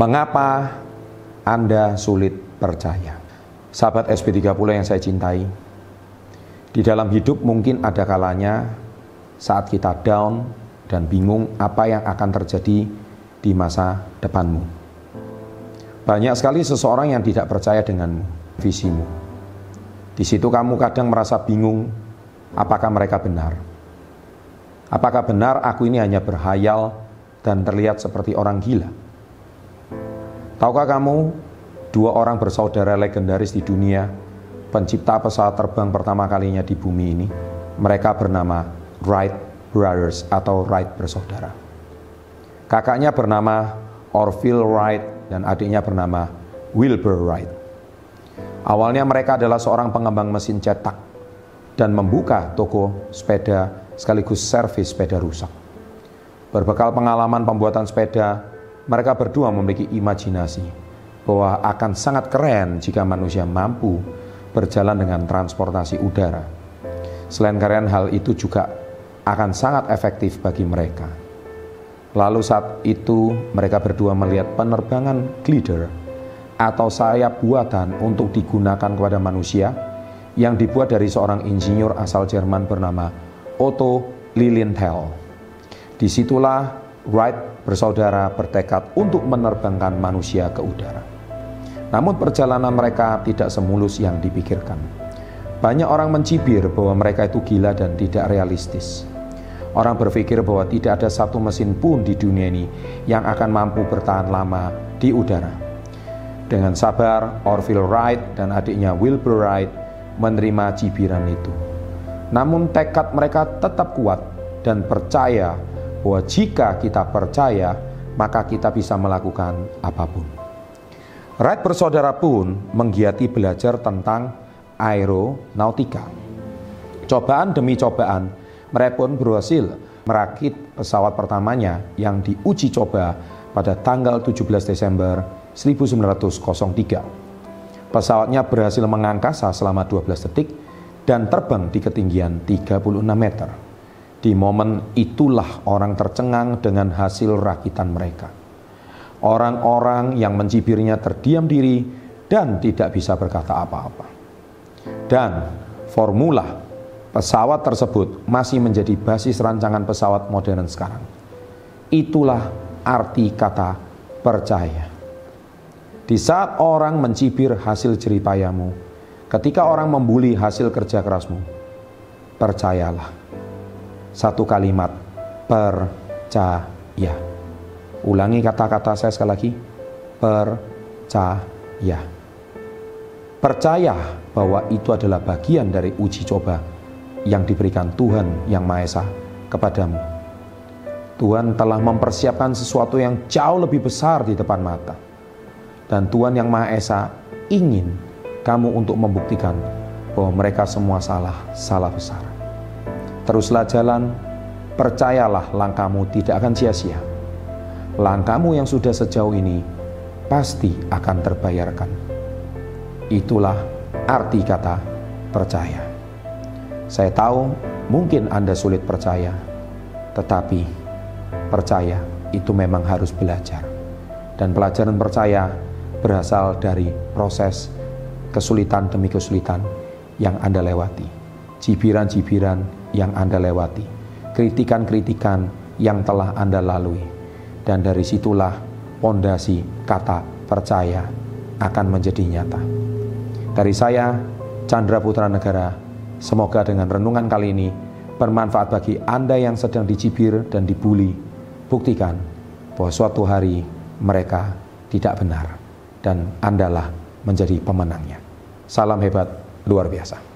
Mengapa Anda sulit percaya? Sahabat SB30 yang saya cintai, di dalam hidup mungkin ada kalanya saat kita down dan bingung apa yang akan terjadi di masa depanmu. Banyak sekali seseorang yang tidak percaya dengan visimu. Di situ kamu kadang merasa bingung apakah mereka benar. Apakah benar aku ini hanya berhayal dan terlihat seperti orang gila? Tahukah kamu, dua orang bersaudara legendaris di dunia, pencipta pesawat terbang pertama kalinya di bumi ini, mereka bernama Wright Brothers atau Wright bersaudara. Kakaknya bernama Orville Wright dan adiknya bernama Wilbur Wright. Awalnya mereka adalah seorang pengembang mesin cetak dan membuka toko sepeda sekaligus servis sepeda rusak. Berbekal pengalaman pembuatan sepeda, mereka berdua memiliki imajinasi bahwa akan sangat keren jika manusia mampu berjalan dengan transportasi udara. Selain keren hal itu juga akan sangat efektif bagi mereka. Lalu saat itu mereka berdua melihat penerbangan glider atau sayap buatan untuk digunakan kepada manusia yang dibuat dari seorang insinyur asal Jerman bernama Otto Lilienthal. Di situlah Wright bersaudara bertekad untuk menerbangkan manusia ke udara. Namun perjalanan mereka tidak semulus yang dipikirkan. Banyak orang mencibir bahwa mereka itu gila dan tidak realistis. Orang berpikir bahwa tidak ada satu mesin pun di dunia ini yang akan mampu bertahan lama di udara. Dengan sabar, Orville Wright dan adiknya Wilbur Wright menerima cibiran itu. Namun tekad mereka tetap kuat dan percaya bahwa jika kita percaya, maka kita bisa melakukan apa pun. Wright bersaudara pun menggiati belajar tentang aeronautika. Cobaan demi cobaan, mereka pun berhasil merakit pesawat pertamanya yang diuji coba pada tanggal 17 Desember 1903. Pesawatnya berhasil mengangkasa selama 12 detik dan terbang di ketinggian 36 meter. Di momen itulah orang tercengang dengan hasil rakitan mereka. Orang-orang yang mencibirnya terdiam diri dan tidak bisa berkata apa-apa. Dan formula pesawat tersebut masih menjadi basis rancangan pesawat modern sekarang. Itulah arti kata percaya. Di saat orang mencibir hasil jeripayamu, ketika orang membuli hasil kerja kerasmu, percayalah satu kalimat percaya. Ulangi kata-kata saya sekali lagi. Percaya. Percaya bahwa itu adalah bagian dari uji coba yang diberikan Tuhan Yang Maha Esa kepadamu. Tuhan telah mempersiapkan sesuatu yang jauh lebih besar di depan mata. Dan Tuhan Yang Maha Esa ingin kamu untuk membuktikan bahwa mereka semua salah, salah besar. Teruslah jalan, percayalah langkahmu tidak akan sia-sia. Langkahmu yang sudah sejauh ini pasti akan terbayarkan. Itulah arti kata percaya. Saya tahu mungkin Anda sulit percaya, tetapi percaya itu memang harus belajar. Dan pelajaran percaya berasal dari proses kesulitan demi kesulitan yang Anda lewati. Cibiran-cibiran yang Anda lewati, kritikan-kritikan yang telah Anda lalui. Dan dari situlah pondasi kata percaya akan menjadi nyata. Dari saya, Chandra Putra Negara, semoga dengan renungan kali ini bermanfaat bagi Anda yang sedang dicibir dan dibully. Buktikan bahwa suatu hari mereka tidak benar dan Andalah menjadi pemenangnya. Salam hebat luar biasa.